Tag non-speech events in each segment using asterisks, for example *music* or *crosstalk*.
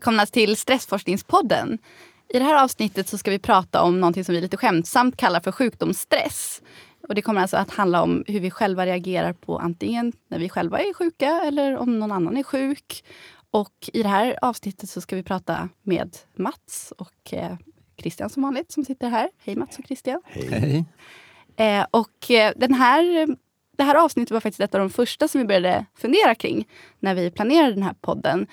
välkomna till Stressforskningspodden. I det här avsnittet så ska vi prata om något som vi lite skämtsamt kallar för sjukdomsstress. Och det kommer alltså att handla om hur vi själva reagerar på antingen när vi själva är sjuka eller om någon annan är sjuk. Och i det här avsnittet så ska vi prata med Mats och eh, Christian som vanligt som sitter här. Hej Mats och Christian. Hej. Eh, och eh, den här, det här avsnittet var faktiskt ett av de första som vi började fundera kring när vi planerade den här podden.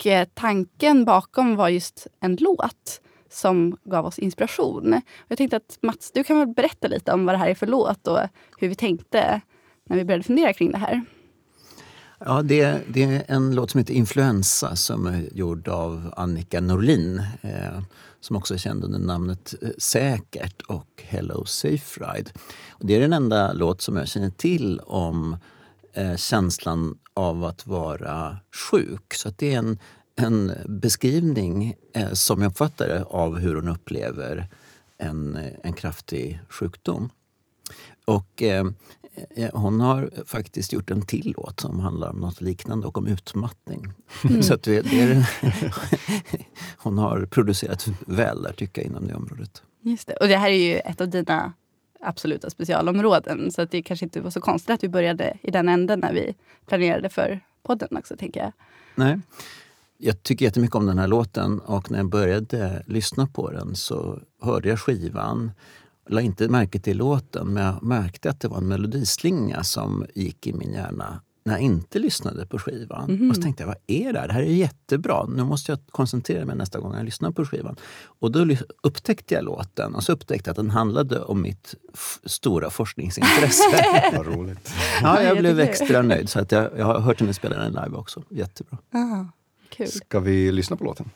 Och eh, tanken bakom var just en låt som gav oss inspiration. Jag tänkte att Mats, du kan väl berätta lite om vad det här är för låt och hur vi tänkte när vi började fundera kring det här. Ja, det, det är en låt som heter Influensa som är gjord av Annika Norlin eh, som också är känd under namnet eh, Säkert och Hello Safe Ride. Och det är den enda låt som jag känner till om eh, känslan av att vara sjuk. Så det är en, en beskrivning, eh, som jag uppfattar det, av hur hon upplever en, en kraftig sjukdom. Och eh, Eh, hon har faktiskt gjort en till låt som handlar om något liknande och om utmattning. Mm. Så det, det är, *laughs* hon har producerat väl där tycker jag inom det området. Just det. Och det här är ju ett av dina absoluta specialområden. Så att det kanske inte var så konstigt att vi började i den änden när vi planerade för podden också, tänker jag. Nej. Jag tycker jättemycket om den här låten och när jag började lyssna på den så hörde jag skivan la inte märke till låten, men jag märkte att det var en melodislinga som gick i min hjärna när jag inte lyssnade på skivan. Mm. Och så tänkte jag, vad är det här? Det här är jättebra. Nu måste jag koncentrera mig nästa gång jag lyssnar på skivan. Och då upptäckte jag låten och så upptäckte jag att den handlade om mitt stora forskningsintresse. *laughs* vad roligt. *laughs* Ja, jag blev extra nöjd. Så att jag, jag har hört henne spela den live också. Jättebra. Aha, kul. Ska vi lyssna på låten?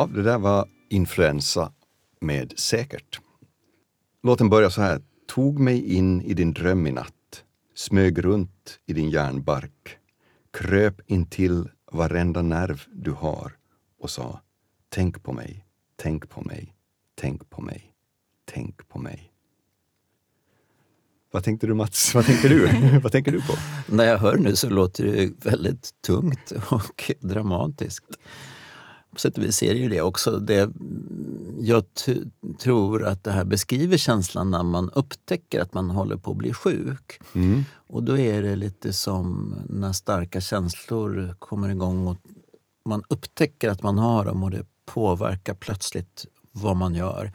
Ja, det där var influensa med Säkert. Låten börjar så här. Tog mig in i din dröm i natt, smög runt i din järnbark, kröp intill varenda nerv du har och sa Tänk på mig, tänk på mig, tänk på mig, tänk på mig. Vad tänkte du Mats? Vad tänker du? *laughs* Vad tänker du på? När jag hör nu så låter det väldigt tungt och *laughs* dramatiskt. På sätt och vis är det ju det också. Det, jag tror att det här beskriver känslan när man upptäcker att man håller på att bli sjuk. Mm. Och då är det lite som när starka känslor kommer igång och man upptäcker att man har dem och det påverkar plötsligt vad man gör.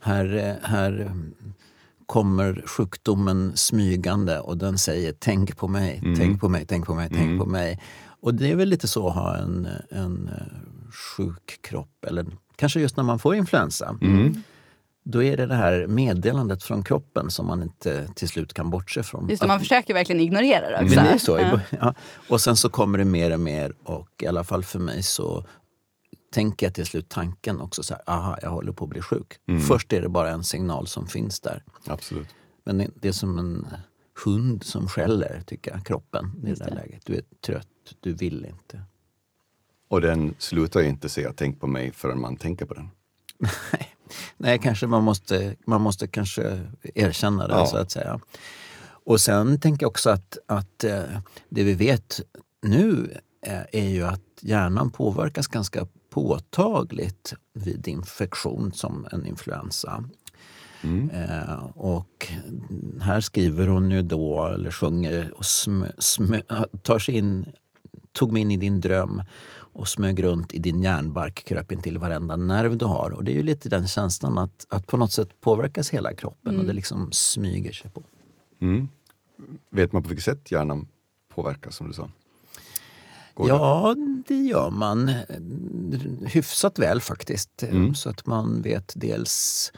Här, här kommer sjukdomen smygande och den säger tänk på mig, Mm. tänk på mig, tänk på mig, tänk Mm. på mig. Och det är väl lite så att ha en, en sjuk kropp, eller kanske just när man får influensa. Mm. Då är det det här meddelandet från kroppen som man inte till slut kan bortse från. Just det, man försöker verkligen ignorera det men också. det är så. Ja. Och sen så kommer det mer och mer och i alla fall för mig så tänker jag till slut tanken också så här, aha, jag håller på att bli sjuk. Mm. Först är det bara en signal som finns där. Absolut. Men det- det är som en hund som skäller, tycker jag, kroppen i det Just där det. läget. Du är trött, du vill inte. Och den slutar ju inte säga tänk på mig förrän man tänker på den. Nej, kanske man måste, man måste kanske erkänna det Ja. så att säga. Och sen tänker jag också att, att eh, det vi vet nu eh, är ju att hjärnan påverkas ganska påtagligt vid infektion som en influensa. Mm. Eh, och här skriver hon ju då, eller sjunger, och sm, sm, tar sig in, tog mig in i din dröm och smög runt i din järnbark, kröp in till varenda nerv du har. Och det är ju lite den känslan att, att på något sätt påverkas hela kroppen och det liksom smyger sig på. Mm. Vet man på vilket sätt hjärnan påverkas som du sa? Går? Ja, det gör man eh, hyfsat väl faktiskt. Eh, Mm. Så att man vet dels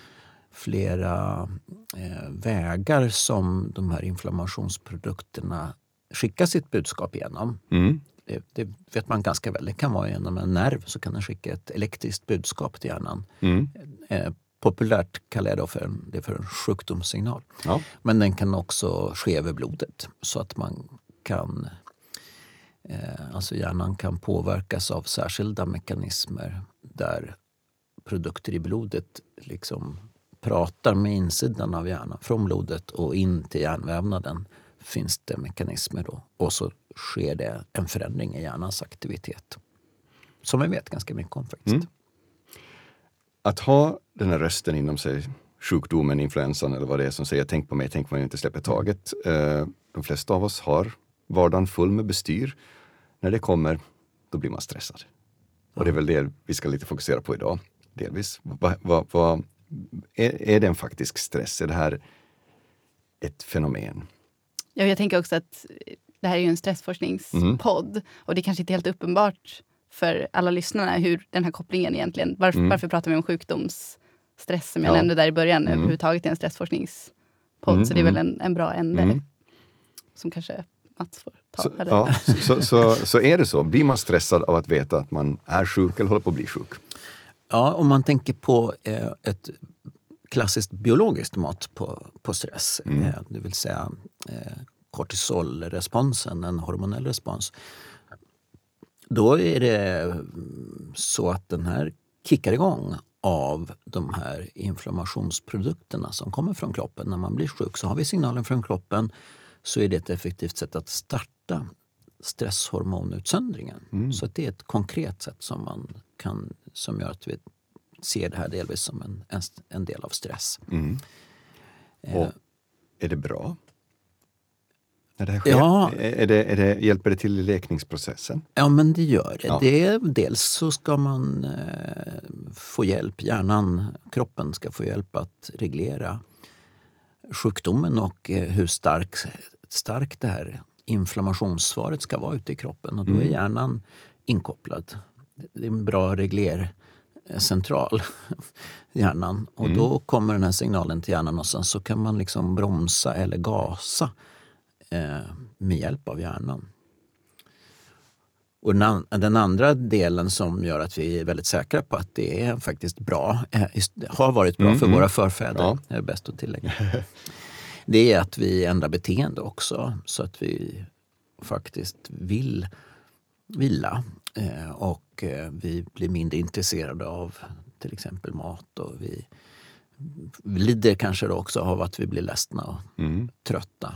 flera eh, vägar som de här inflammationsprodukterna skickar sitt budskap igenom. Mm. Det, det vet man ganska väl. Det kan vara genom en nerv så kan den skicka ett elektriskt budskap till hjärnan. Mm. Eh, populärt kallar jag då för en, det för en sjukdomssignal. Ja. Men den kan också ske över blodet så att man kan eh, Alltså hjärnan kan påverkas av särskilda mekanismer där produkter i blodet liksom pratar med insidan av hjärnan. Från blodet och in till hjärnvävnaden finns det mekanismer då. Och så sker det en förändring i hjärnans aktivitet. Som vi vet ganska mycket om faktiskt. Mm. Att ha den här rösten inom sig, sjukdomen, influensan eller vad det är som säger tänk på mig, tänk på mig, inte släpper taget. Eh, de flesta av oss har vardagen full med bestyr. När det kommer, då blir man stressad. Och det är väl det vi ska lite fokusera på idag, delvis. Va, va, va, är, är det en faktisk stress? Är det här ett fenomen? Ja, jag tänker också att det här är ju en stressforskningspodd och det är kanske inte är helt uppenbart för alla lyssnarna hur den här kopplingen egentligen... Varför, Mm. varför pratar vi om sjukdomsstress som jag Ja. nämnde där i början Mm. överhuvudtaget i en stressforskningspodd. Mm, Så det är väl mm. en, en bra ände Mm. som kanske Mats får ta. Så, eller? ja, så, så, så är det så. Blir man stressad av att veta att man är sjuk eller håller på att bli sjuk? Ja, om man tänker på eh, ett klassiskt biologiskt mått på, på stress, Mm. eh, det vill säga eh, kortisolresponsen, en hormonell respons. Då är det så att den här kickar igång av de här inflammationsprodukterna som kommer från kroppen. När man blir sjuk så har vi signalen från kroppen så är det ett effektivt sätt att starta stresshormonutsöndringen. Mm. Så det är ett konkret sätt som, man kan, som gör att vi ser det här delvis som en, en, en del av stress. Mm. Eh, Och är det bra? När det här sker? Ja. Är det, är det, hjälper det till i läkningsprocessen? Ja, men det gör det. Ja. det dels så ska man eh, få hjälp, hjärnan, kroppen ska få hjälp att reglera sjukdomen och eh, hur stark, starkt det här inflammationssvaret ska vara ute i kroppen. Och då är Mm. hjärnan inkopplad. Det är en bra reglercentral, *laughs* hjärnan. Och Mm. då kommer den här signalen till hjärnan och sen så kan man liksom bromsa eller gasa eh, med hjälp av hjärnan. Och den andra delen som gör att vi är väldigt säkra på att det är faktiskt bra, eh, har varit bra mm, för mm. våra förfäder, ja. är bäst att tillägga. *laughs* Det är att vi ändrar beteende också så att vi faktiskt vill vila eh, och eh, vi blir mindre intresserade av till exempel mat och vi lider kanske också av att vi blir ledsna och mm. trötta.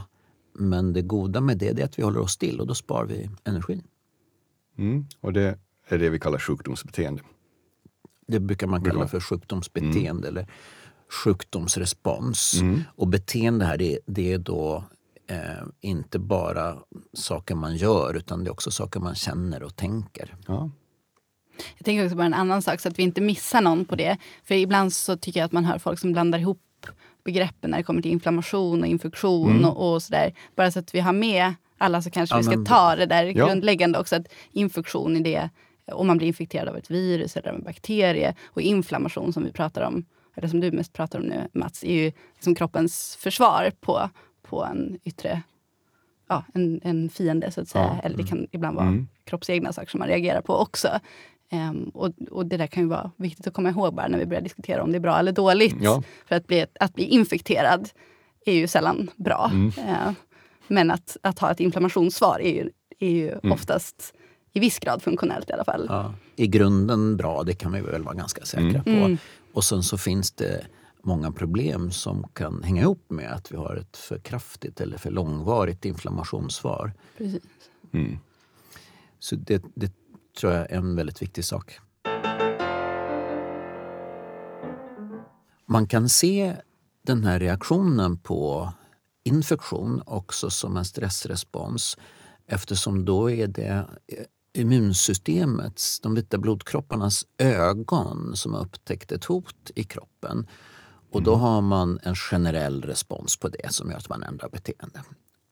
Men det goda med det är att vi håller oss still och då sparar vi energi. Mm. Och det är det vi kallar sjukdomsbeteende. Det brukar man kalla för sjukdomsbeteende mm. eller sjukdomsrespons. Mm. Och beteende här, det, det är då eh, inte bara saker man gör utan det är också saker man känner och tänker. Ja. Jag tänker också på en annan sak så att vi inte missar någon på det. För ibland så tycker jag att man hör folk som blandar ihop begreppen när det kommer till inflammation och infektion mm. och, och sådär. Bara så att vi har med alla så kanske ja, vi ska men, ta det där ja. grundläggande också. Att infektion i det, om man blir infekterad av ett virus eller en bakterie. Och inflammation som vi pratar om, eller som du mest pratar om nu Mats, är ju liksom kroppens försvar på, på en yttre ja, en, en fiende så att säga. Ja. Eller det kan ibland vara mm. kroppsegna saker som man reagerar på också. Um, och, och, det där kan ju vara viktigt att komma ihåg bara när vi börjar diskutera om det är bra eller dåligt. Ja. För att bli, att bli infekterad är ju sällan bra. Mm. Uh, men att, att ha ett inflammationssvar är ju, är ju mm. oftast i viss grad funktionellt i alla fall. Ja, I grunden bra, det kan vi väl vara ganska säkra mm. på. Mm. Och sen så finns det många problem som kan hänga ihop med att vi har ett för kraftigt eller för långvarigt inflammationssvar. Precis. Mm. Så det, det tror jag är en väldigt viktig sak. Man kan se den här reaktionen på infektion också som en stressrespons eftersom då är det immunsystemets, de vita blodkropparnas ögon som har upptäckt ett hot i kroppen. Och då mm. har man en generell respons på det som gör att man ändrar beteende.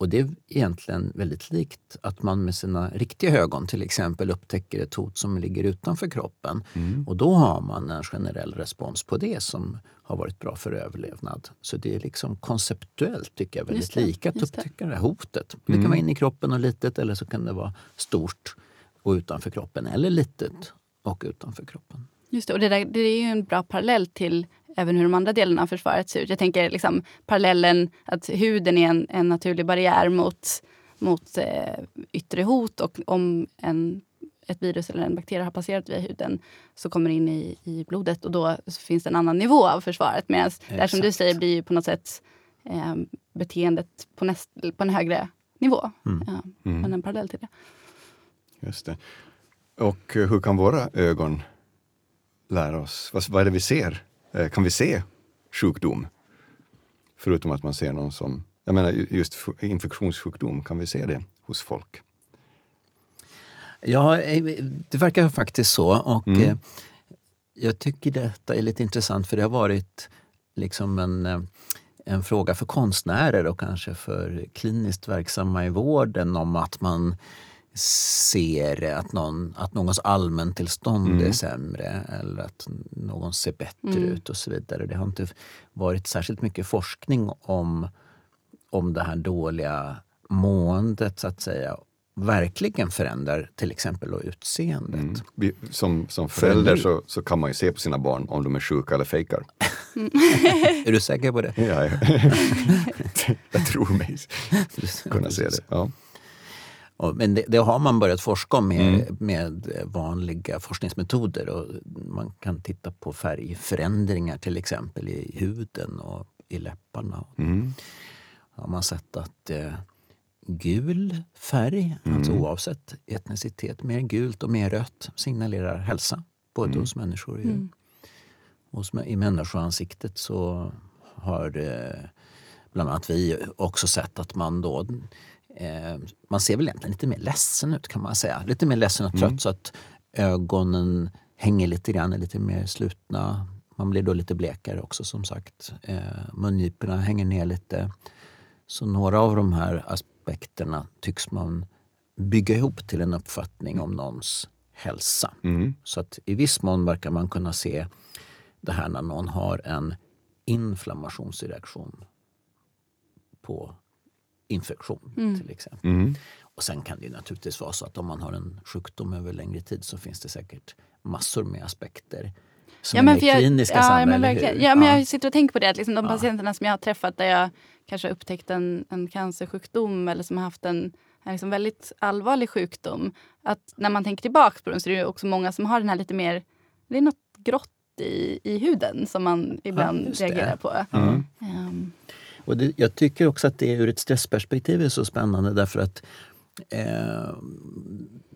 Och det är egentligen väldigt likt att man med sina riktiga ögon till exempel upptäcker ett hot som ligger utanför kroppen. Mm. Och då har man en generell respons på det som har varit bra för överlevnad. Så det är liksom konceptuellt tycker jag väldigt lika att upptäcka det. det här hotet. Det kan vara mm. inne i kroppen och litet eller så kan det vara stort och utanför kroppen. Eller litet och utanför kroppen. Just det, och det, där, det är ju en bra parallell till även hur de andra delarna av försvaret ser ut. Jag tänker liksom parallellen att huden är en, en naturlig barriär mot, mot eh, yttre hot och om en, ett virus eller en bakterie har passerat via huden så kommer det in i, i blodet och då finns det en annan nivå av försvaret. Medan det som du säger blir på något sätt eh, beteendet på, näst, på en högre nivå. Mm. Ja, mm. en parallell till det. Just det. Och hur kan våra ögon lära oss? Vad, vad är det vi ser? Eh, kan vi se sjukdom? Förutom att man ser någon som, jag menar just infektionssjukdom, kan vi se det hos folk? Ja, eh, det verkar faktiskt så. Och mm. Eh, jag tycker detta är lite intressant för det har varit liksom en, en fråga för konstnärer och kanske för kliniskt verksamma i vården om att man ser att, någon, att någons allmäntillstånd mm. är sämre eller att någon ser bättre mm. ut och så vidare. Det har inte varit särskilt mycket forskning om, om det här dåliga måendet så att säga verkligen förändrar till exempel utseendet. Mm. Som, som förälder så, så kan man ju se på sina barn om de är sjuka eller fejkar. Mm. *laughs* är du säker på det? Ja, *laughs* jag tror mig kunna se det. Ja. Men det, det, har man börjat forska om med, mm. med vanliga forskningsmetoder. Och man kan titta på färgförändringar till exempel i huden och i läpparna. Mm. har man sett att eh, gul färg, mm. alltså oavsett etnicitet, mer gult och mer rött signalerar hälsa. Både mm. hos människor och djur. Mm. Hos, I människoansiktet så har eh, bland annat vi också sett att man då Eh, man ser väl egentligen lite mer ledsen ut kan man säga. Lite mer ledsen och trött mm. så att ögonen hänger lite grann, är lite mer slutna. Man blir då lite blekare också som sagt. Eh, mungiporna hänger ner lite. Så några av de här aspekterna tycks man bygga ihop till en uppfattning om någons hälsa. Mm. Så att i viss mån verkar man kunna se det här när någon har en inflammationsreaktion på infektion mm. till exempel. Mm. Och sen kan det ju naturligtvis vara så att om man har en sjukdom över längre tid så finns det säkert massor med aspekter som ja, men är för jag, kliniska ja, samma, men? Ja, men Ja. jag sitter och tänker på det. Att liksom de Ja. patienterna som jag har träffat där jag kanske har upptäckt en, en cancersjukdom eller som har haft en, en liksom väldigt allvarlig sjukdom. Att när man tänker tillbaka på den så är det också många som har den här lite mer... Det är något grått i, i huden som man ibland det. reagerar på. Mm. Ehm, Och det, jag tycker också att det ur ett stressperspektiv är så spännande därför att eh,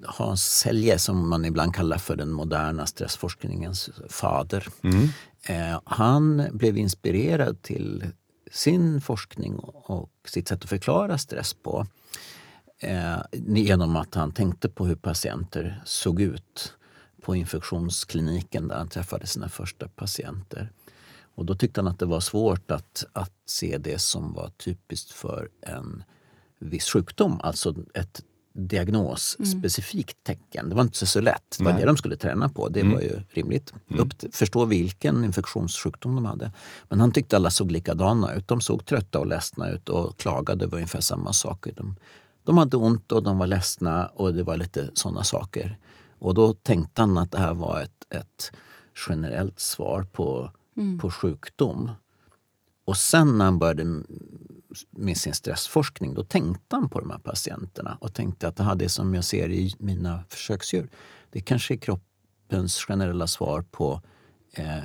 Hans Selye, som man ibland kallar för den moderna stressforskningens fader, Mm. eh, han blev inspirerad till sin forskning och sitt sätt att förklara stress på eh, genom att han tänkte på hur patienter såg ut på infektionskliniken där han träffade sina första patienter. Och då tyckte han att det var svårt att, att se det som var typiskt för en viss sjukdom, alltså ett diagnosspecifikt tecken. Det var inte så lätt. Det var Nej. det de skulle träna på. Det Mm. var ju rimligt. Upp, till- förstå vilken infektionssjukdom de hade. Men han tyckte alla såg likadana ut. De såg trötta och ledsna ut och klagade över ungefär samma saker. De, de hade ont och de var ledsna och det var lite sådana saker. Och då tänkte han att det här var ett, ett generellt svar på, på sjukdom. Och sen när han började med sin stressforskning då tänkte han på de här patienterna och tänkte att det här det som jag ser i mina försöksdjur det kanske är kroppens generella svar på eh,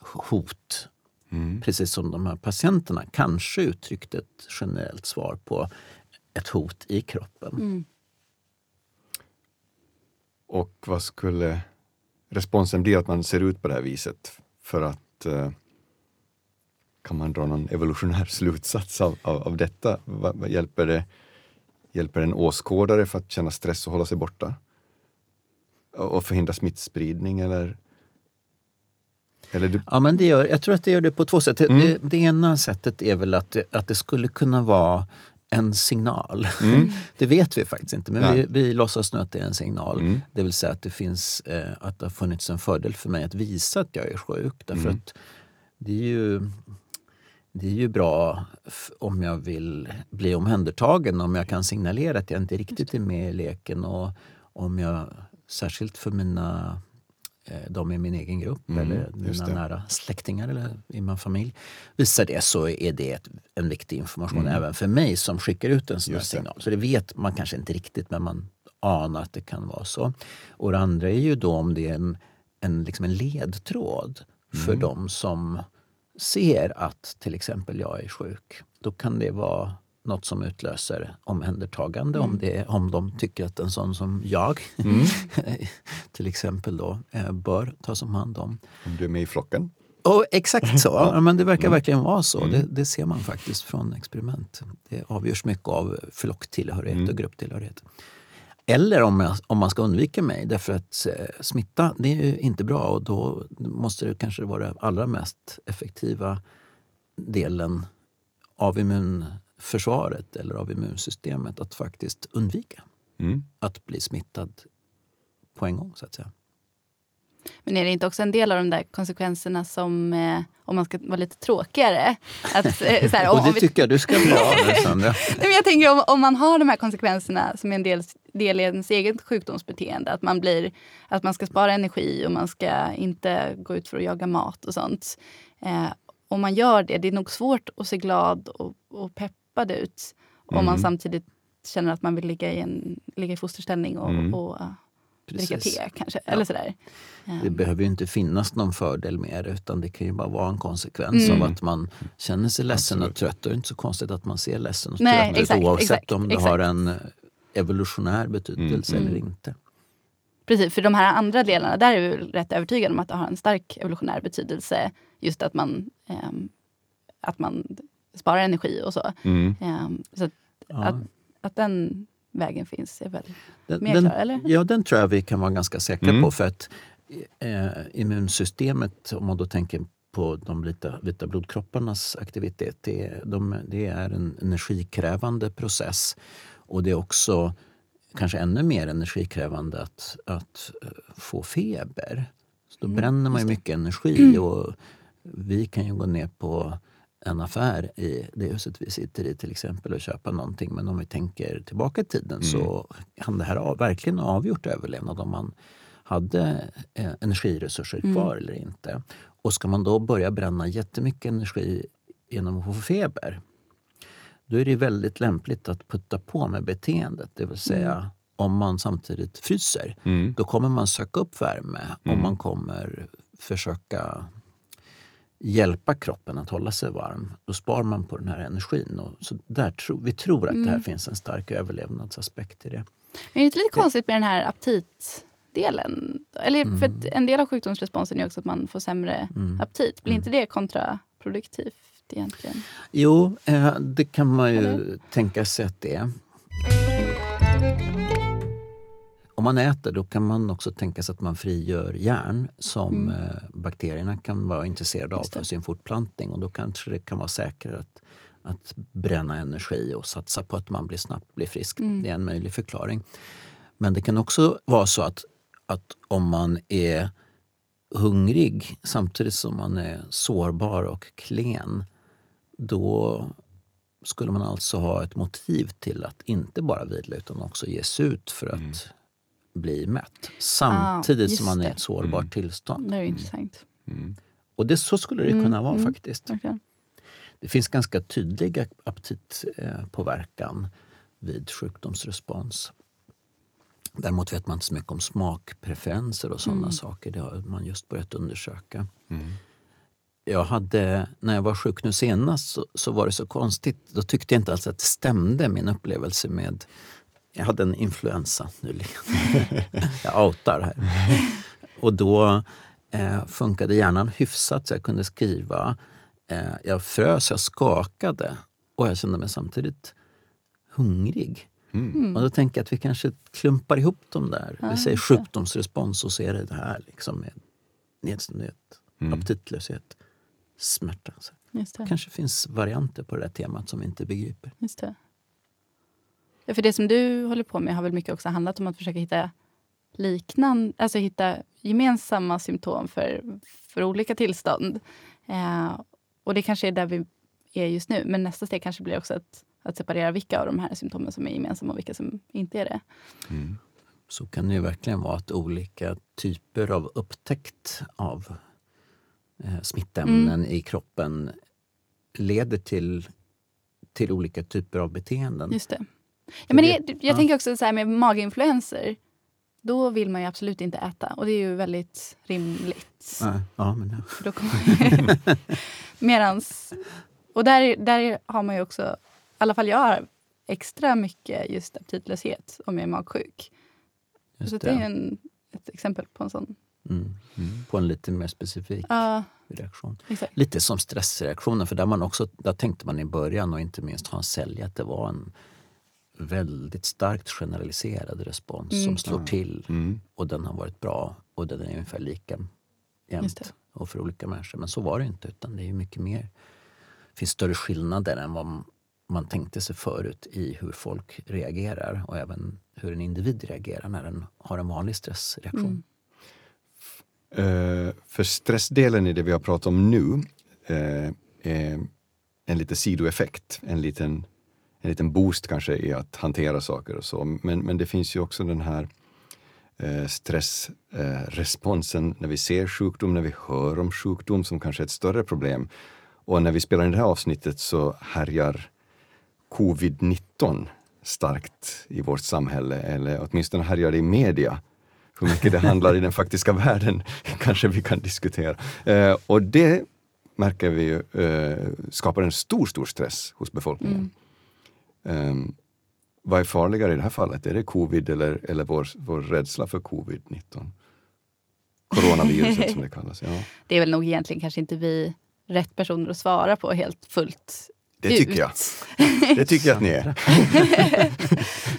hot. Precis som de här patienterna kanske uttryckte ett generellt svar på ett hot i kroppen. mm. Och vad skulle responsen bli att man ser ut på det här viset? För att eh, kan man dra någon evolutionär *laughs* slutsats av, av, av detta? Vad, vad hjälper, det, hjälper en åskådare för att känna stress och hålla sig borta? Och, och förhindra smittspridning eller? Eller du, Ja, men det gör, jag tror att det gör det på två sätt. Mm. Det, det ena sättet är väl att det, att det skulle kunna vara en signal. *laughs* Det vet vi faktiskt inte, men Mm. Vi, vi låtsas nu att det är en signal. Mm. Det vill säga att det finns eh, att det har funnits en fördel för mig att visa att jag är sjuk. Därför Mm. att det är ju det är ju bra om jag vill bli omhändertagen, om jag kan signalera att jag inte riktigt är med i leken och om jag, särskilt för mina de i min egen grupp Mm, eller mina nära släktingar eller i min familj. Visar det så är det en viktig information Mm. även för mig som skickar ut en sån här signal. Så det vet man kanske inte riktigt men man anar att det kan vara så. Och det andra är ju då om det är en, en, liksom en ledtråd för Mm. de som ser att till exempel jag är sjuk. Då kan det vara något som utlöser omhändertagande om, det, om de tycker att en sån som jag Mm. *laughs* till exempel då, eh, bör tas om hand om. om du är med i flocken? Och exakt så, *laughs* ja, men det verkar Mm. verkligen vara så. Mm. Det, det ser man faktiskt från experiment. Det avgörs mycket av flocktillhörighet Mm. och grupptillhörighet. Eller om, jag, om man ska undvika mig, därför att eh, smitta det är ju inte bra och då måste det kanske vara den allra mest effektiva delen av immunförsvaret eller av immunsystemet att faktiskt undvika Mm. att bli smittad på en gång så att säga. Men är det inte också en del av de där konsekvenserna som, eh, om man ska vara lite tråkigare, att, eh, så här, *laughs* om, Och det om vi tycker jag du ska med Sandra. *laughs* Nej, men jag tänker om, om man har de här konsekvenserna som är en del, del i ens eget sjukdomsbeteende. Att man, blir, att man ska spara energi och man ska inte gå ut för att jaga mat och sånt. Eh, om man gör det, det är nog svårt att se glad och, och peppad ut. Om man Mm. samtidigt känner att man vill ligga i, en, ligga i fosterställning och, Mm. och uh, dricka te kanske. Ja. Eller sådär. Det Eh, behöver ju inte finnas någon fördel med det utan det kan ju bara vara en konsekvens Mm. av att man känner sig ledsen Absolut. och trött. Och det är inte så konstigt att man ser ledsen och Nej, trött ut exakt, oavsett exakt, om det exakt. har en eh, evolutionär betydelse Mm. eller inte. Precis, för de här andra delarna, där är vi rätt övertygade om att det har en stark evolutionär betydelse. Just att man, ehm, att man sparar energi och så. Mm. Ehm, så att, Ja. att, att den vägen finns är väl Den, mer den, klar, eller? ja, den tror jag vi kan vara ganska säkra Mm. på. För att eh, immunsystemet, om man då tänker på de vita, vita blodkropparnas aktivitet, det, är- de, det är en energikrävande process. Och det är också kanske ännu mer energikrävande att, att eh, få feber. Så då Mm, bränner man ju mycket energi och vi kan ju gå ner på en affär i det huset vi sitter i till exempel och köpa någonting. Men om vi tänker tillbaka i tiden mm. så kan det här av, verkligen avgjort överlevnad om man hade eh, energiresurser mm. kvar mm. eller inte. Och ska man då börja bränna jättemycket energi genom att få feber då är det väldigt lämpligt att putta på med beteendet. Det vill säga mm. om man samtidigt fryser, mm. då kommer man söka upp värme och mm. man kommer försöka hjälpa kroppen att hålla sig varm. Då sparar man på den här energin. Och så där tro, vi tror att det här mm. finns en stark överlevnadsaspekt i det. Men är det inte lite konstigt med den här aptitdelen? Eller mm. för en del av sjukdomsresponsen är också att man får sämre mm. aptit. Blir inte det kontraproduktivt egentligen? Jo, eh, det kan man ju Eller? tänka sig att det är. Om man äter då kan man också tänka sig att man frigör järn som mm. Eh, bakterierna kan vara intresserade av för sin fortplantning. Och då kanske det kan vara säkrare att, att bränna energi och satsa på att man blir snabbt blir frisk. Mm. Det är en möjlig förklaring. Men det kan också vara så att, att om man är hungrig samtidigt som man är sårbar och klen då skulle man alltså ha ett motiv till att inte bara vila utan också ge sig ut för att mm. Bli mätt. Samtidigt ah, som man är i ett sårbart mm. tillstånd. Det är intressant. Mm. Och det, så skulle det mm, kunna vara mm, faktiskt. Okay. Det finns ganska tydlig aptitpåverkan vid sjukdomsrespons. Däremot vet man inte så mycket om smakpreferenser och sådana mm. saker. Det har man just börjat undersöka. Mm jag hade, när jag var sjuk nu senast så, så, var det så konstigt. Då tyckte jag inte alls att det stämde, min upplevelse med... Jag hade en influensa nyligen. *laughs* jag outar här. Och då eh, funkade hjärnan hyfsat så jag kunde skriva. Eh, jag frös, jag skakade och jag kände mig samtidigt hungrig. Mm. Och då tänker jag att vi kanske klumpar ihop dem där. Ja, vi säger sjukdomsrespons och så är det det här liksom med nedstämdhet, mm. aptitlöshet smärta. Det. kanske finns varianter på det där temat som vi inte begriper. Just det. Ja, för det som du håller på med har väl mycket också handlat om att försöka hitta liknande, alltså hitta gemensamma symptom för, för olika tillstånd. Eh, och det kanske är där vi är just nu. Men nästa steg kanske blir också att, att separera vilka av de här symptomen som är gemensamma och vilka som inte är det. Mm. Så kan det ju verkligen vara att olika typer av upptäckt av eh, smittämnen mm. i kroppen leder till, till olika typer av beteenden. Just det. Ja, men det, jag ja. tänker också så här med maginfluenser. Då vill man ju absolut inte äta och det är ju väldigt rimligt. Ja, ja men ja. Då *laughs* Medans, och där, där har man ju också, i alla fall jag har extra mycket just aptitlöshet om jag är magsjuk. Just så det. det är en, ett exempel på en sån Mm. Mm. På en lite mer specifik uh, reaktion. Exakt. Lite som stressreaktionen, för där, man också, där tänkte man i början och inte minst Hans Selye att det var en väldigt starkt generaliserad respons mm. som slår till mm. och den har varit bra och den är ungefär lika jämt och för olika människor. Men så var det inte, utan det är mycket mer. Det finns större skillnader än vad man tänkte sig förut i hur folk reagerar och även hur en individ reagerar när den har en vanlig stressreaktion. Mm. Uh, för stressdelen i det vi har pratat om nu uh, är en liten sidoeffekt, en liten, en liten boost kanske i att hantera saker och så. Men, men det finns ju också den här eh, stressresponsen eh, när vi ser sjukdom, när vi hör om sjukdom som kanske är ett större problem. Och när vi spelar in det här avsnittet så härjar covid-19 starkt i vårt samhälle, eller åtminstone härjar det i media hur mycket det handlar i den faktiska världen *laughs* kanske vi kan diskutera. Eh, och det märker vi ju, eh, skapar en stor, stor stress hos befolkningen. Mm. Eh, vad är farligare i det här fallet? Är det covid eller, eller vår, vår rädsla för covid-19? Coronaviruset som det kallas. Ja. *laughs* Det är väl nog egentligen kanske inte vi rätt personer att svara på helt fullt det tycker ut. jag. *laughs* Det tycker jag att ni är.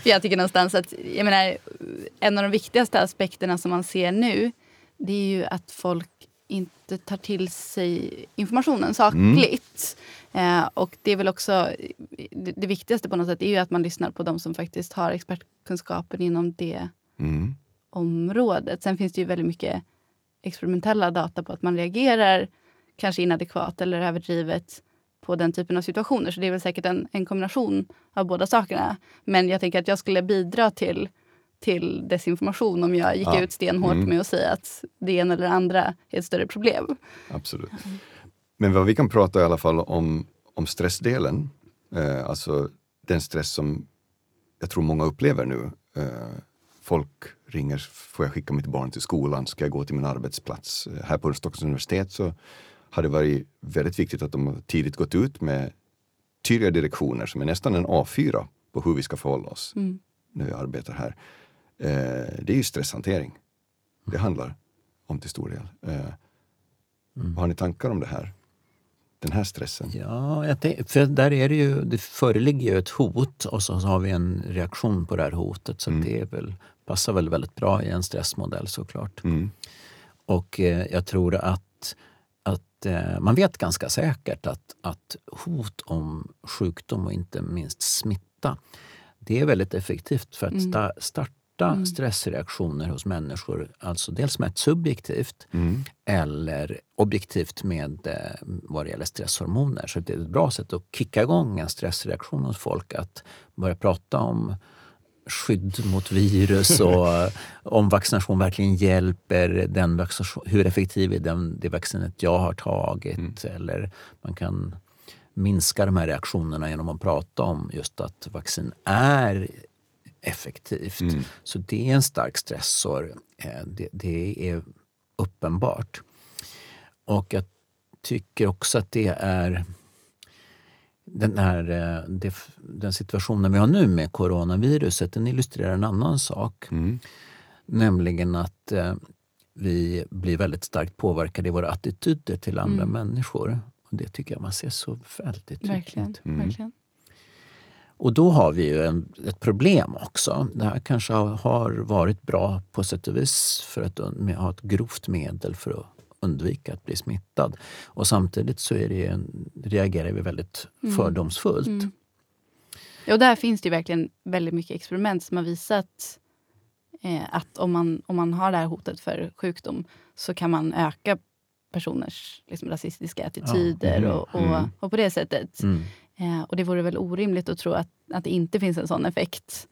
*laughs* jag tycker någonstans att jag menar, en av de viktigaste aspekterna som man ser nu det är ju att folk inte tar till sig informationen sakligt. Mm. Eh, och det är väl också det, det, viktigaste på något sätt är ju att man lyssnar på de som faktiskt har expertkunskapen inom det mm. området. Sen finns det ju väldigt mycket experimentella data på att man reagerar kanske inadekvat eller överdrivet på den typen av situationer. Så det är väl säkert en, en kombination av båda sakerna. Men jag tänker att jag skulle bidra till, till desinformation om jag gick Ja. ut stenhårt Mm. med att säga att det ena eller det andra är ett större problem. Absolut. Men vad vi kan prata i alla fall om, om stressdelen, eh, alltså den stress som jag tror många upplever nu. Eh, folk ringer, får jag skicka mitt barn till skolan, ska jag gå till min arbetsplats? Eh, här på Stockholms universitet så har det varit väldigt viktigt att de tidigt gått ut med tydliga direktioner som är nästan en A4 på hur vi ska förhålla oss Mm. när vi arbetar här. Eh, det är ju stresshantering. Det handlar om till stor del. Eh, Har ni tankar om det här? Den här stressen? Ja, jag tänk, för där är det ju, det föreligger ju ett hot och så har vi en reaktion på det här hotet. Så det är väl, passar väl väldigt bra i en stressmodell såklart. Mm. Och eh, jag tror att, att eh, man vet ganska säkert att, att hot om sjukdom och inte minst smitta, det är väldigt effektivt för att sta, starta stressreaktioner hos människor. Alltså dels mätt subjektivt Mm. eller objektivt med eh, vad det gäller stresshormoner. Så det är ett bra sätt att kicka igång en stressreaktion hos folk att börja prata om skydd mot virus *laughs* och eh, om vaccination verkligen hjälper. Den vaccination, hur effektiv är den, det vaccinet jag har tagit? Eller man kan minska de här reaktionerna genom att prata om just att vaccin är effektivt. Så det är en stark stressor. Eh, Det, det är uppenbart. Och jag tycker också att det är den, här, eh, det, den situationen vi har nu med coronaviruset, den illustrerar en annan sak. Mm. Nämligen att eh, vi blir väldigt starkt påverkade i våra attityder till andra människor. Och Det tycker jag man ser så väldigt tydligt. Verkligen. verkligen. Och då har vi ju en, ett problem också. Det här kanske har, varit bra på sätt och vis för att ha ett grovt medel för att undvika att bli smittad. Och samtidigt så en, reagerar vi väldigt fördomsfullt. Mm. Ja, och där finns det verkligen väldigt mycket experiment som har visat eh, att om man, om man har det här hotet för sjukdom så kan man öka personers liksom, rasistiska attityder mhm, och, och, mm. och på det sättet. Mm. Eh, och det vore väl orimligt att tro att, att det inte finns en sån effekt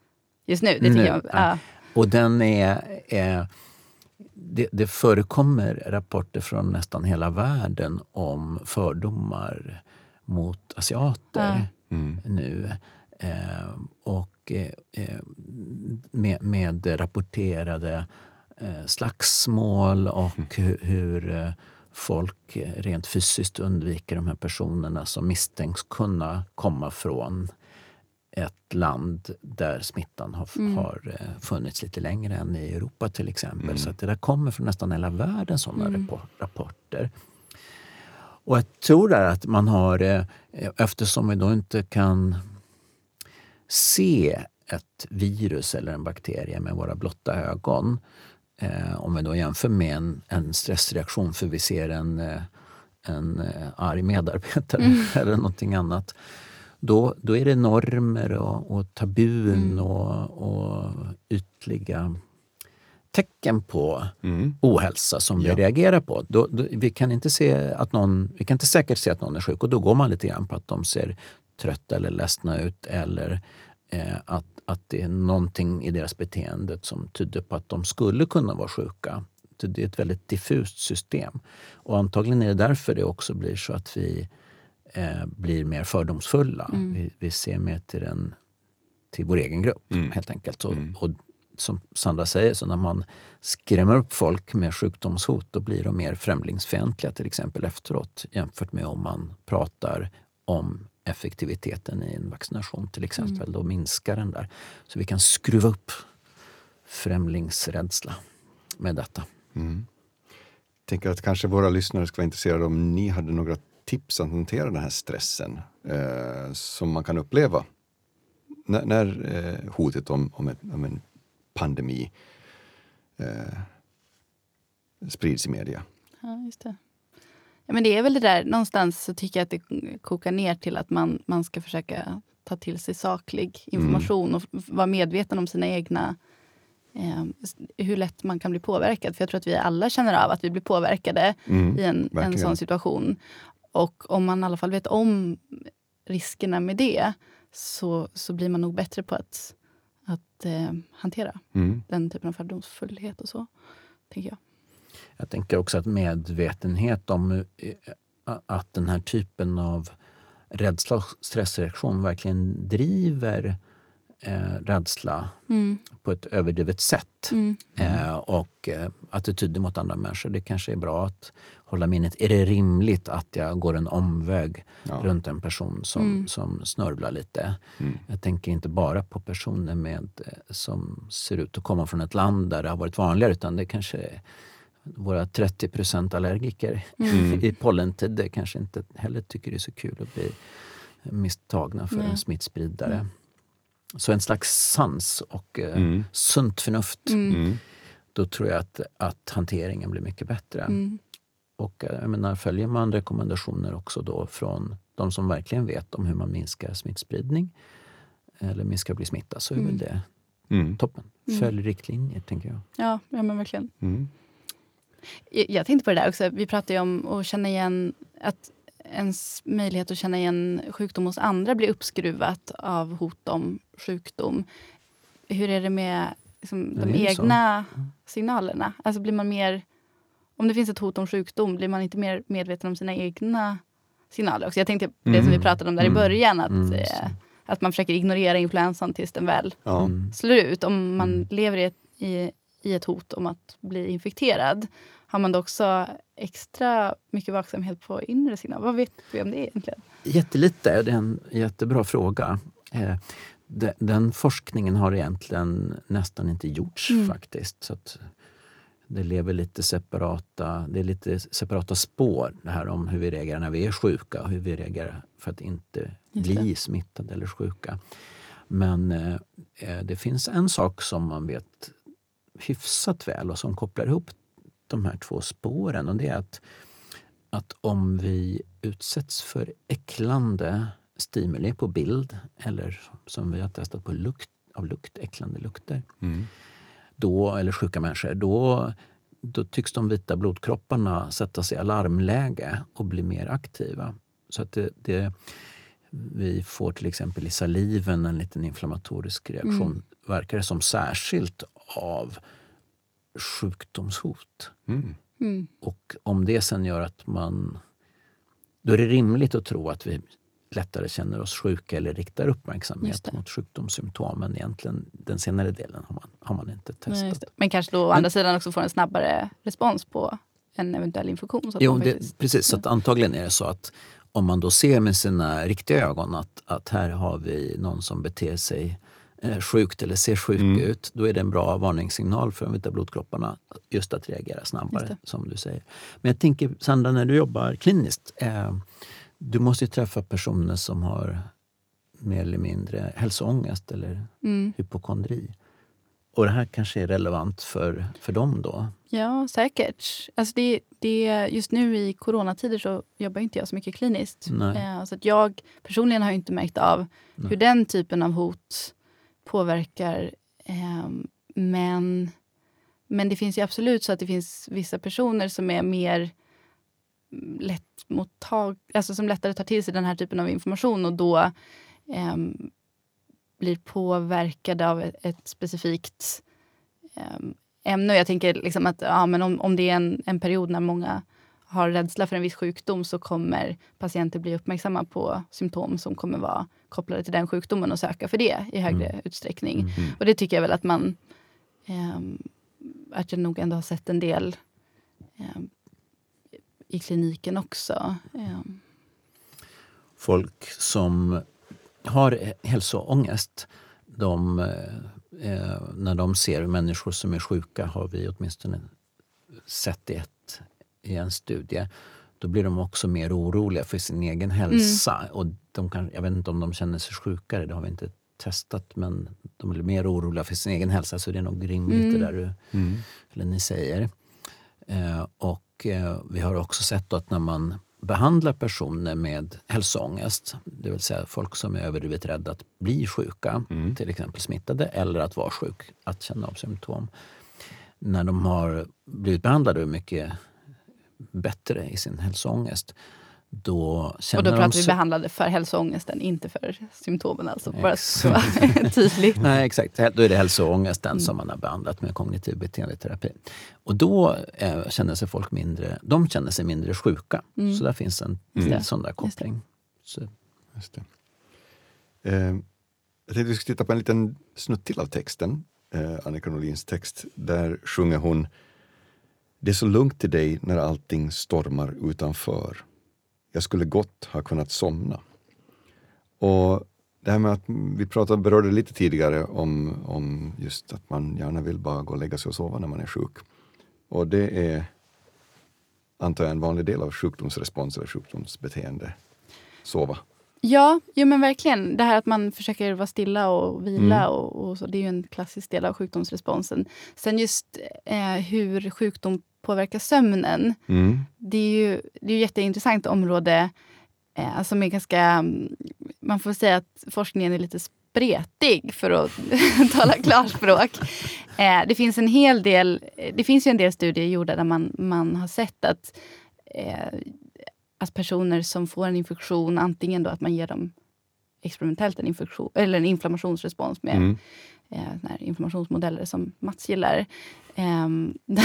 just nu. Det Nu, jag, ja. ja. Och den är, är det, det förekommer rapporter från nästan hela världen om fördomar mot asiater Mm. nu. Eh, och eh, eh, med, med rapporterade eh, slagsmål och hur, hur eh, folk eh, rent fysiskt undviker de här personerna som misstänks kunna komma från ett land där smittan har, har eh, funnits lite längre än i Europa till exempel. Så att det där kommer från nästan hela världen sådana rapor- rapporter. Och jag tror där att man har, eh, eftersom vi då inte kan se ett virus eller en bakterie med våra blotta ögon. Eh, om vi då jämför med en, en stressreaktion för vi ser en, eh, en eh, arg medarbetare *laughs* eller någonting annat. Då, då är det normer och, och tabun och, och ytliga tecken på Mm. ohälsa som Ja. vi reagerar på. Då, då, vi, kan inte se att någon, vi kan inte säkert se att någon är sjuk och då går man lite grann på att de ser trötta eller ledsna ut eller eh, att, att det är någonting i deras beteende som tyder på att de skulle kunna vara sjuka. Så Det är ett väldigt diffust system. Och antagligen är det därför det också blir så att vi eh, blir mer fördomsfulla. Vi, vi ser mer till, den, till vår egen grupp Mm. helt enkelt. Och, och som Sandra säger, så när man skrämmer upp folk med sjukdomshot då blir de mer främlingsfientliga till exempel efteråt jämfört med om man pratar om effektiviteten i en vaccination till exempel. Då minskar den där. Så vi kan skruva upp främlingsrädsla med detta. tänker att kanske våra lyssnare skulle vara intresserade om ni hade några tips att hantera den här stressen eh, som man kan uppleva när, när eh, hotet om, om, ett, om en pandemi eh, sprids i media. Ja, just det. Men det är väl det där, någonstans så tycker jag att det kokar ner till att man, man ska försöka ta till sig saklig information och f- vara medveten om sina egna eh, hur lätt man kan bli påverkad. För jag tror att vi alla känner av att vi blir påverkade Mm, i en, en sån situation. Och om man i alla fall vet om riskerna med det så, så blir man nog bättre på att, att eh, hantera Mm. den typen av fördomsfullhet och så. Tänker jag. Jag tänker också att medvetenhet om eh, att den här typen av rädsla och stressreaktion verkligen driver eh, rädsla Mm. på ett överdrivet sätt. Mm. Eh, och eh, attityder mot andra människor. Det kanske är bra att hålla minnet. Är det rimligt att jag går en omväg Ja. runt en person som, Mm. som snörvlar lite? Mm. Jag tänker inte bara på personer med, eh, som ser ut att komma från ett land där det har varit vanligare utan det kanske är våra 30% allergiker Mm. i pollentider kanske inte heller tycker det är så kul att bli misstagna för Nej. en smittspridare. Så en slags sans och eh, Mm. sunt förnuft. Mm. Mm. Då tror jag att, att hanteringen blir mycket bättre. Mm. Och eh, jag menar, följer man rekommendationer också då från de som verkligen vet om hur man minskar smittspridning eller minskar bli smittad så är Mm. väl det Mm. toppen. Mm. Följ riktlinjer, tänker jag. Ja, ja, men verkligen. Mm. Jag, tänkte på det där också. Vi pratade ju om att känna igen att ens möjlighet att känna igen sjukdom hos andra blir uppskruvat av hot om sjukdom. Hur är det med liksom, de det är så. egna signalerna? Alltså blir man mer... Om det finns ett hot om sjukdom, blir man inte mer medveten om sina egna signaler också? Jag tänkte på det som vi Mm. pratade om där i Mm. början. Att, Mm, eh, att man försöker ignorera influensan tills den väl Ja. Mm. slår ut. Om man Mm. lever i ett, i, i ett hot om att bli infekterad har man då också extra mycket vaksamhet på inre signaler. Vad vet vi om det egentligen? Jättelite, det är en jättebra fråga. Eh, de- Den forskningen har egentligen nästan inte gjorts Mm. faktiskt. Så det lever lite separata, det är lite separata spår det här om hur vi reagerar när vi är sjuka och hur vi reagerar för att inte bli smittade eller sjuka. Men eh, eh, det finns en sak som man vet hyfsat väl och som kopplar ihop de här två spåren och det är att, att om vi utsätts för äcklande stimuli på bild eller som vi har testat på lukt, av lukt, äcklande lukter Mm. då, eller sjuka människor, då, då tycks de vita blodkropparna sätta sig i alarmläge och bli mer aktiva. Så att det, det, vi får till exempel i saliven en liten inflammatorisk reaktion, Mm. verkar det som, särskilt av sjukdomshot. Mm. Mm. Och om det sen gör att man... Då är det rimligt att tro att vi lättare känner oss sjuka eller riktar uppmärksamhet mot sjukdomssymptom. Men egentligen den senare delen har man, har man inte testat. Nej. Men kanske då å andra sidan också får en snabbare respons på en eventuell infektion. Så att Jo, man det, faktiskt- precis. Så att antagligen är det så att om man då ser med sina riktiga ögon att, att här har vi någon som beter sig eh, sjukt eller ser sjuk Mm. ut, då är det en bra varningssignal för de vita blodkropparna just att reagera snabbare, som du säger. Men jag tänker, Sandra, när du jobbar kliniskt, eh, du måste ju träffa personer som har mer eller mindre hälsoångest eller Mm. hypokondri. Och det här kanske är relevant för, för dem då? Ja, säkert. Alltså det, det, just nu i coronatider så jobbar inte jag så mycket kliniskt. Nej. Eh, så att jag personligen har inte märkt av Nej. hur den typen av hot påverkar. eh, men, men det finns ju absolut så att det finns vissa personer som är mer mm, lättmottag, alltså som lättare tar till sig den här typen av information och då eh, blir påverkade av ett, ett specifikt eh, ämne. Och Jag tänker liksom att ja, men om, om det är en, en period när många har rädsla för en viss sjukdom så kommer patienter bli uppmärksamma på symptom som kommer vara kopplade till den sjukdomen och söka för det i högre Mm. utsträckning. Mm. Och det tycker jag väl att man ehm, att jag nog ändå har sett en del ehm, i kliniken också. Ehm, folk som har hälsoångest, de, eh, när de ser människor som är sjuka, har vi åtminstone sett i, ett, i en studie, då blir de också mer oroliga för sin egen hälsa. Och de kan, jag vet inte om de känner sig sjukare, det har vi inte testat, men de blir mer oroliga för sin egen hälsa, så det är nog rimligt Mm. det där du, Mm. eller ni säger. Eh, och eh, vi har också sett att när man behandlar personer med hälsoångest, det vill säga folk som är överdrivet rädda att bli sjuka, Mm. till exempel smittade, eller att vara sjuk, att känna av symptom. När de har blivit behandlade och är mycket bättre i sin hälsoångest, då känner Och då pratar de vi behandlade för hälsoångesten, inte för symptomen. Alltså, bara så *laughs* tydligt. Nej, exakt. Då är det hälsoångesten Mm. som man har behandlat med kognitiv beteendeterapi. Och då eh, känner sig folk mindre, de känner sig mindre sjuka. Mm. Så där finns en Just det. sån där koppling. Så, Just det. Eh, jag tänkte vi ska titta på en liten snutt till av texten, eh, Annika Norlins text. Där sjunger hon det är så lugnt i dig när allting stormar utanför. Jag skulle gott ha kunnat somna. Och det här med att vi pratade, berörde lite tidigare om, om just att man gärna vill bara gå och lägga sig och sova när man är sjuk. Och det är antar jag en vanlig del av sjukdomsrespons eller sjukdomsbeteende. Sova. Ja, jo men verkligen. Det här att man försöker vara stilla och vila. Mm. Och, och så, det är ju en klassisk del av sjukdomsresponsen. Sen just eh, hur sjukdom påverkar sömnen. Mm. Det är ju det är ett jätteintressant område eh, som är ganska... Man får säga att forskningen är lite spretig för att *laughs* tala klarspråk. Eh, det finns en hel del Det finns ju en del studier gjorda där man, man har sett att, eh, att personer som får en infektion, antingen då att man ger dem experimentellt en, infektion, eller en inflammationsrespons med Mm. eh, inflammationsmodeller som Mats gillar. Ehm, *laughs*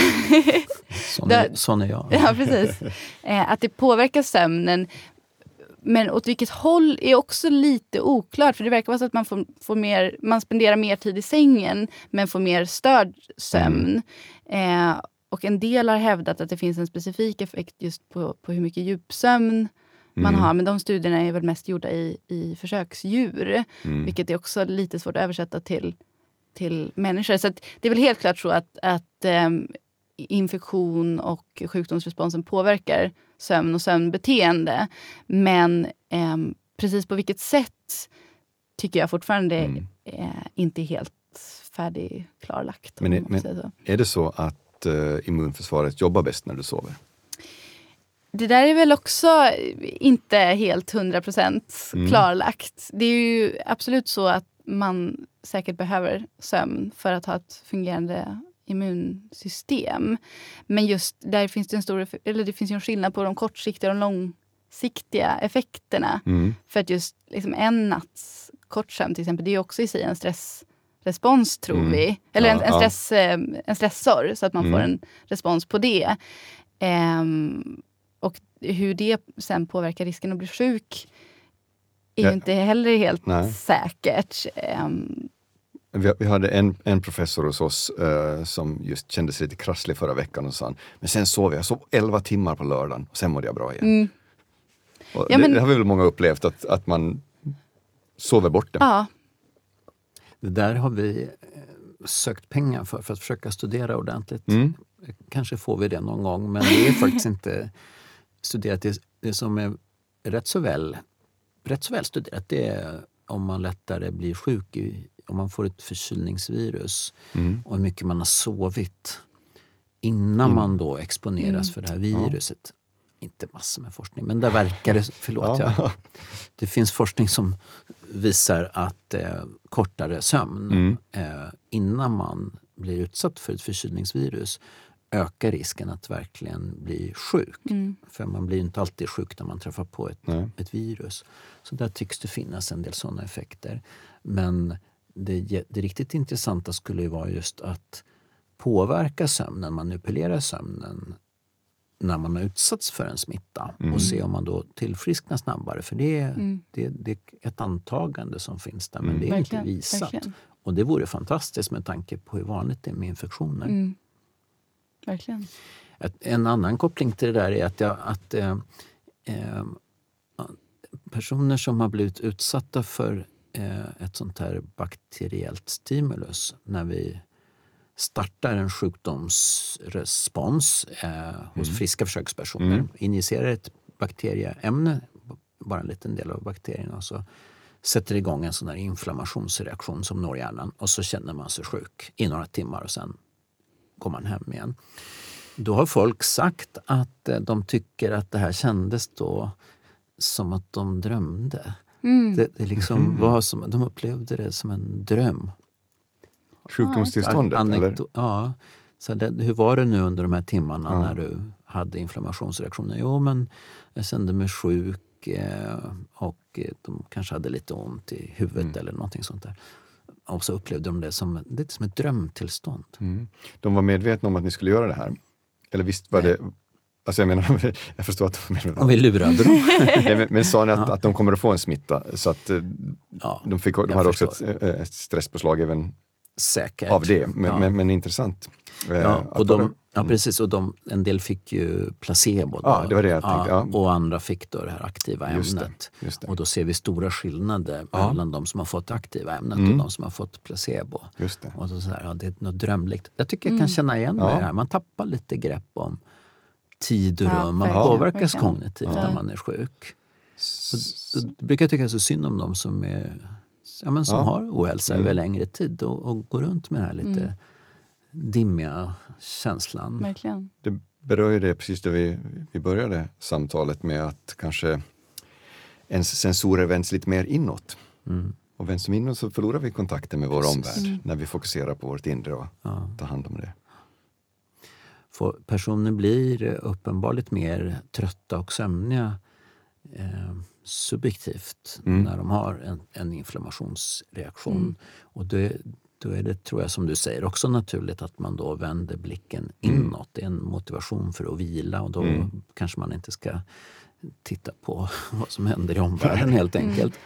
sån, är, sån är jag. Ja, precis. Eh, att det påverkar sömnen. Men åt vilket håll är också lite oklart. För det verkar vara så att man, får, får mer, man spenderar mer tid i sängen men får mer störd sömn. Eh, och en del har hävdat att det finns en specifik effekt just på, på hur mycket djupsömn man Mm. har. Men de studierna är väl mest gjorda i, i försöksdjur. Mm. Vilket är också lite svårt att översätta till, till människor. Så det är väl helt klart så att, att ehm, infektion och sjukdomsresponsen påverkar sömn och sömnbeteende. Men ehm, precis på vilket sätt tycker jag fortfarande Mm. eh, inte är helt färdigklarlagt. Men är- men-. Är det så att eh, immunförsvaret jobbar bäst när du sover? Det där är väl också inte helt hundra procent Mm. klarlagt. Det är ju absolut så att man säkert behöver sömn för att ha ett fungerande immunsystem. Men just där finns det en stor eller det finns en skillnad på de kortsiktiga och de långsiktiga effekterna. Mm. För att just liksom en natts kort sömn till exempel, det är också i sig en stressrespons tror Mm. vi. Eller en, Ja, en, ja. stress, eh, en stressor, så att man Mm. får en respons på det. Ehm, och hur det sen påverkar risken att bli sjuk är Ja. ju inte heller helt Nej. säkert. Ehm, Vi, vi hade en, en professor hos oss eh, som just kände sig lite krasslig förra veckan och sa men sen sov jag, jag sov 11 timmar på lördagen och sen mådde jag bra igen. mm, Ja, det, men- det har vi väl många upplevt, att, att man sover bort det. ja, Det där har vi eh, sökt pengar för, för att försöka studera ordentligt. Mm. Kanske får vi det någon gång, men det är faktiskt inte studerat. Det, det som är rätt så, väl, rätt så väl studerat det är om man lättare blir sjuk, i, om man får ett förkylningsvirus Mm. och hur mycket man har sovit innan man då exponeras Mm. för det här viruset. Inte massor med forskning, men där verkar det... *laughs* Förlåt, Ja. ja. Det finns forskning som visar att eh, kortare sömn Mm. eh, innan man blir utsatt för ett förkylningsvirus ökar risken att verkligen bli sjuk. mm, För man blir inte alltid sjuk när man träffar på ett, ett virus. Så där tycks det finnas en del sådana effekter. Men det, det riktigt intressanta skulle ju vara just att påverka sömnen, manipulera sömnen när man har utsatts för en smitta Mm. och se om man då tillfrisknar snabbare. För det är, Mm. det, det är ett antagande som finns där, men Mm. det är verkligen. inte visat. verkligen. Och det vore fantastiskt med tanke på hur vanligt det är med infektioner. Mm. Verkligen. Ett- En annan koppling till det där är att, jag, att eh, eh, personer som har blivit utsatta för eh, ett sånt här bakteriellt stimulus när vi startar en sjukdomsrespons eh, hos Mm. friska försökspersoner, Mm. injicerar ett bakterieämne, bara en liten del av bakterierna, och så sätter igång en sån här inflammationsreaktion som når hjärnan och så känner man sig sjuk i några timmar och sen går man hem igen. Då har folk sagt att eh, de tycker att det här kändes då som att de drömde. Mm. Det, det liksom Mhm. var som, de upplevde det som en dröm. Sjukdomstillståndet, Anekdo- eller? Ja. Så det, hur var det nu under de här timmarna Ja. när du hade inflammationsreaktioner. Jo, men jag kände mig sjuk eh, och eh, de kanske hade lite ont i huvudet Mm. eller någonting sånt där. Och så upplevde de det som, lite som ett drömtillstånd. Mm. De var medvetna om att ni skulle göra det här? Eller visst var det... Alltså jag menar, *laughs* jag förstår att de var medvetna. Och vi lurade *laughs* *laughs* dem. Men, men sa ni att, Ja. att de kommer att få en smitta? Så att eh, Ja, de, fick, de hade också ett, förstår. ett stresspåslag även säkert. av det. Men, ja. men, men intressant. Eh, Ja, och de- ja precis. Och de, en del fick ju placebo. Då, Ja, det var det jag tänkte, ja. Och andra fick då det här aktiva Just det, ämnet. just det. Och då ser vi stora skillnader Ja. mellan de som har fått aktiva ämnet och Mm. de som har fått placebo. Just det. Och så så här, ja, det är något drömligt. Jag tycker jag Mm. kan känna igen mig Ja. i det här. Man tappar lite grepp om tid och rum. Man påverkas kognitivt Ja. när man är sjuk. Så, då brukar jag tycka så synd om de som, är, ja, men som Ja. har ohälsa Mm. över längre tid och, och går runt med den här lite Mm. dimmiga känslan. Verkligen. Det berör ju det precis där vi, vi började samtalet med att kanske ens sensorer vänds lite mer inåt. Mm. Och vänds de inåt så förlorar vi kontakten med vår Precis. omvärld Mm. när vi fokuserar på vårt inre och Ja. tar hand om det. För personer blir uppenbarligen mer trötta och sömniga eh, subjektivt Mm. när de har en, en inflammationsreaktion. Mm. Och det, då är det, tror jag, som du säger, också naturligt att man då vänder blicken Mm. inåt. Det är en motivation för att vila och då Mm. kanske man inte ska titta på *laughs* vad som händer i omvärlden helt enkelt.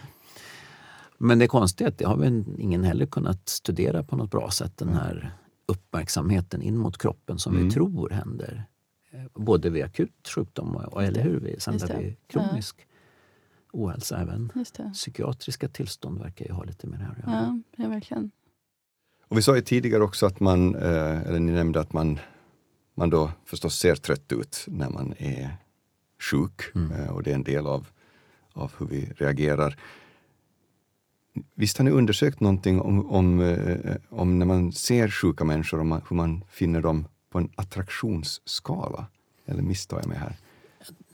Men det konstiga är att det har väl ingen heller kunnat studera på något bra sätt, den här uppmärksamheten in mot kroppen som Mm. vi tror händer. eh, Både vid akut sjukdom och, eller hur, vid- sen vid kronisk ohälsa. Även Just det. psykiatriska tillstånd verkar ju ha lite med det här att göra. Ja, ja, verkligen. Och vi sa ju tidigare också att man, eh, eller ni nämnde att man, man då förstås ser trött ut när man är sjuk Mm. eh, och det är en del av, av hur vi reagerar. Visst har ni undersökt någonting om, om, eh, om när man ser sjuka människor, om man, hur man finner dem på en attraktionsskala? Eller misstar jag mig här?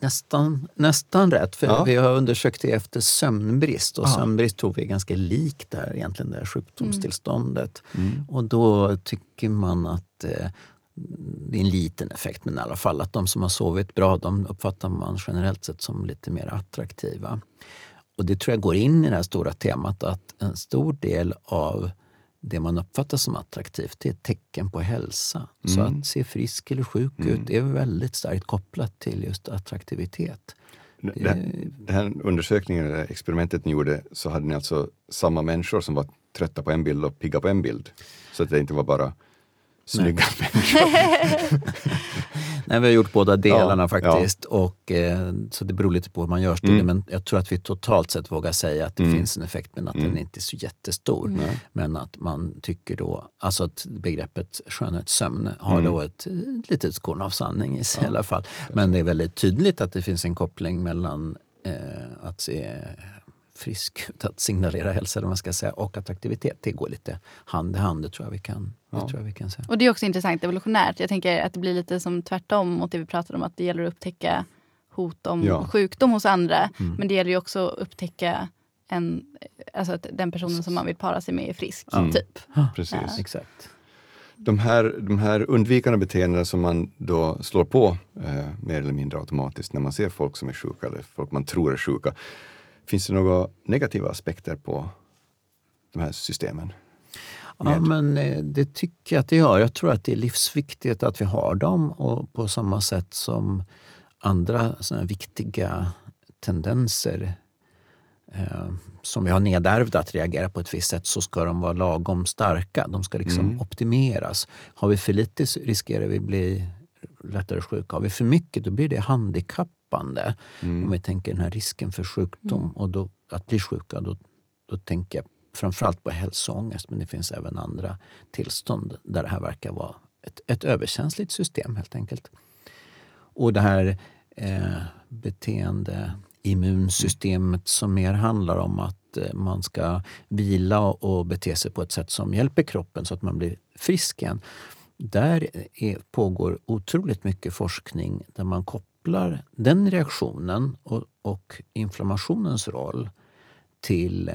Nästan, nästan rätt, för Ja. vi har undersökt det efter sömnbrist. Och Ja. sömnbrist tror vi är ganska likt det här, egentligen, det här sjukdomstillståndet. Mm. Och då tycker man att eh, det är en liten effekt, men i alla fall att de som har sovit bra, de uppfattar man generellt sett som lite mer attraktiva. Och det tror jag går in i det här stora temat att en stor del av det man uppfattar som attraktivt, det är ett tecken på hälsa. Så Mm. att se frisk eller sjuk Mm. ut är väldigt starkt kopplat till just attraktivitet. Det, här- den här undersökningen, eller experimentet ni gjorde, så hade ni alltså samma människor som var trötta på en bild och pigga på en bild. Så att det inte var bara snygga *laughs* människor. *laughs* Nej, vi har gjort båda delarna Ja, faktiskt. Och, eh, så det beror lite på hur man gör studien. Mm. Men jag tror att vi totalt sett vågar säga att det Mm. finns en effekt men att Mm. den inte är så jättestor. Nej. Men att man tycker då, alltså att begreppet skönhetssömn har Mm. då ett eh, litet korn av sanning i sig Ja, i alla fall. Men det är väldigt tydligt att det finns en koppling mellan eh, att se frisk *laughs* ut, att signalera hälsa eller man ska säga, och attraktivitet. Det går lite hand i hand, det tror jag vi kan, det Ja. tror jag vi kan säga. Och det är också intressant evolutionärt. Jag tänker att det blir lite som tvärtom mot det vi pratade om. Att det gäller att upptäcka hot om Ja. sjukdom hos andra. Mm. Men det gäller ju också att upptäcka en, alltså att den personen som man vill para sig med är frisk. Mm. Typ. Precis. Ja. Exakt. De, här, de här undvikande beteendena som man då slår på eh, mer eller mindre automatiskt när man ser folk som är sjuka eller folk man tror är sjuka. Finns det några negativa aspekter på de här systemen? Ja, men eh, det tycker jag att det gör. Jag tror att det är livsviktigt att vi har dem och på samma sätt som andra såna viktiga tendenser eh, som vi har nedärvda att reagera på ett visst sätt så ska de vara lagom starka. De ska liksom Mm. optimeras. Har vi för lite riskerar vi bli lättare sjuka. Har vi för mycket då blir det handikappande. Om Mm. vi tänker den här risken för sjukdom och då, att bli sjuka, då, då tänker jag framförallt på hälsoångest men det finns även andra tillstånd där det här verkar vara ett, ett överkänsligt system helt enkelt. Och det här eh, beteendeimmunsystemet som mer handlar om att eh, man ska vila och bete sig på ett sätt som hjälper kroppen så att man blir frisk igen. Där är, pågår otroligt mycket forskning där man kopplar den reaktionen och, och inflammationens roll till eh,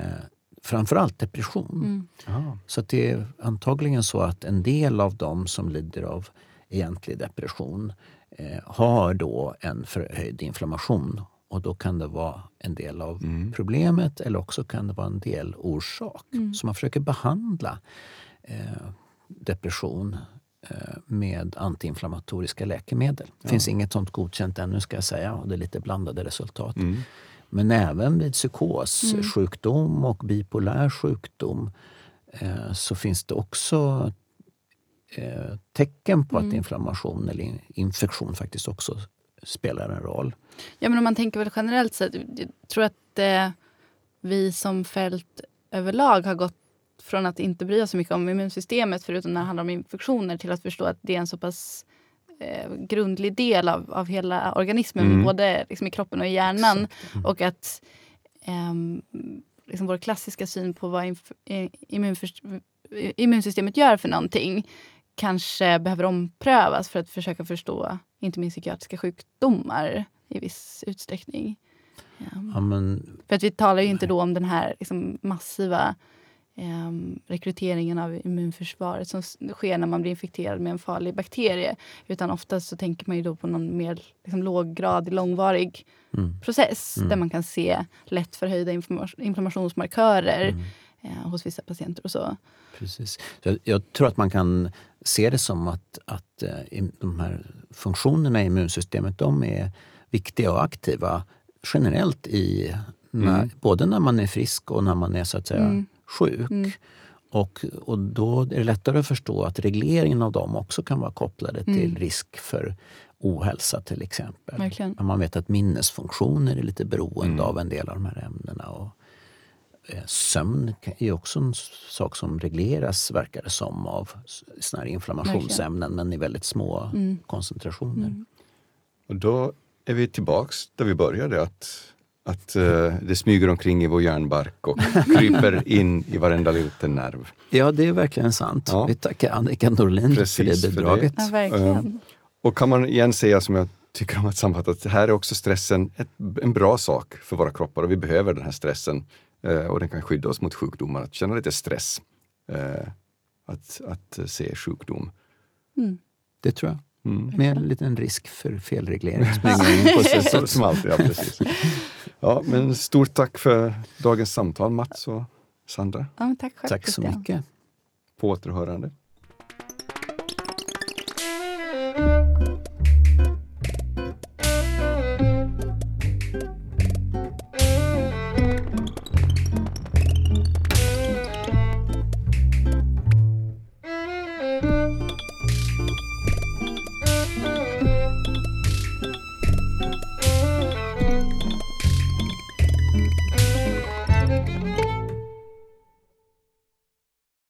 framförallt depression. Mm. Så att det är antagligen så att en del av dem som lider av egentlig depression eh, har då en förhöjd inflammation. Och då kan det vara en del av Mm. problemet eller också kan det vara en del orsak. Mm. Så man försöker behandla eh, depression med antiinflammatoriska läkemedel. Det finns inget sånt godkänt ännu ska jag säga och det är lite blandade resultat. Mm. Men även vid psykos, Mm. sjukdom och bipolär sjukdom eh, så finns det också eh, tecken på att Mm. inflammation eller in- infektion faktiskt också spelar en roll. Ja, men om man tänker väl generellt sett, jag tror att eh, vi som fält överlag har gått från att inte bry oss så mycket om immunsystemet förutom när det handlar om infektioner till att förstå att det är en så pass eh, grundlig del av, av hela organismen, Mm. både liksom i kroppen och i hjärnan. Mm. Och att ehm, liksom vår klassiska syn på vad eh, immunsystemet gör för någonting kanske behöver omprövas för att försöka förstå inte minst psykiatriska sjukdomar i viss utsträckning. Ja. Ja, men, För att vi talar ju inte då om den här liksom, massiva ehm, rekryteringen av immunförsvaret som sker när man blir infekterad med en farlig bakterie. Utan oftast så tänker man ju då på någon mer liksom, låggradig, långvarig mm, process Mm. där man kan se lätt förhöjda inflammation- inflammationsmarkörer mm. eh, hos vissa patienter och så. Precis. Så jag, jag tror att man kan se det som att, att eh, de här funktionerna i immunsystemet de är viktiga och aktiva generellt i när, Mm. både när man är frisk och när man är så att säga Mm. Sjuk. Mm. Och, och då är det lättare att förstå att regleringen av dem också kan vara kopplade till Mm. risk för ohälsa till exempel. Verkligen. Man vet att minnesfunktioner är lite beroende Mm. av en del av de här ämnena. Och, eh, sömn är också en sak som regleras, verkar det som, av såna här inflammationsämnen men i väldigt små Mm. koncentrationer. Mm. Och då är vi tillbaks där vi började, att, att eh, det smyger omkring i vår hjärnbark och kryper *laughs* in i varenda liten nerv. Ja, det är verkligen sant. Ja. Vi tackar Annika Norlin Precis för det för det. bidraget. Ja, verkligen. Um, Och kan man igen säga som jag tycker om att sammanfatta, att här är också stressen ett, en bra sak för våra kroppar och vi behöver den här stressen. Eh, och den kan skydda oss mot sjukdomar, att känna lite stress. Eh, att, att se sjukdom. Mm. Det tror jag. Mm. Med en liten risk för felreglering. *laughs* På som alltid, ja, precis. Ja, men stort tack för dagens samtal Mats och Sandra. Ja, tack själv Tack så Christian. mycket. På återhörande.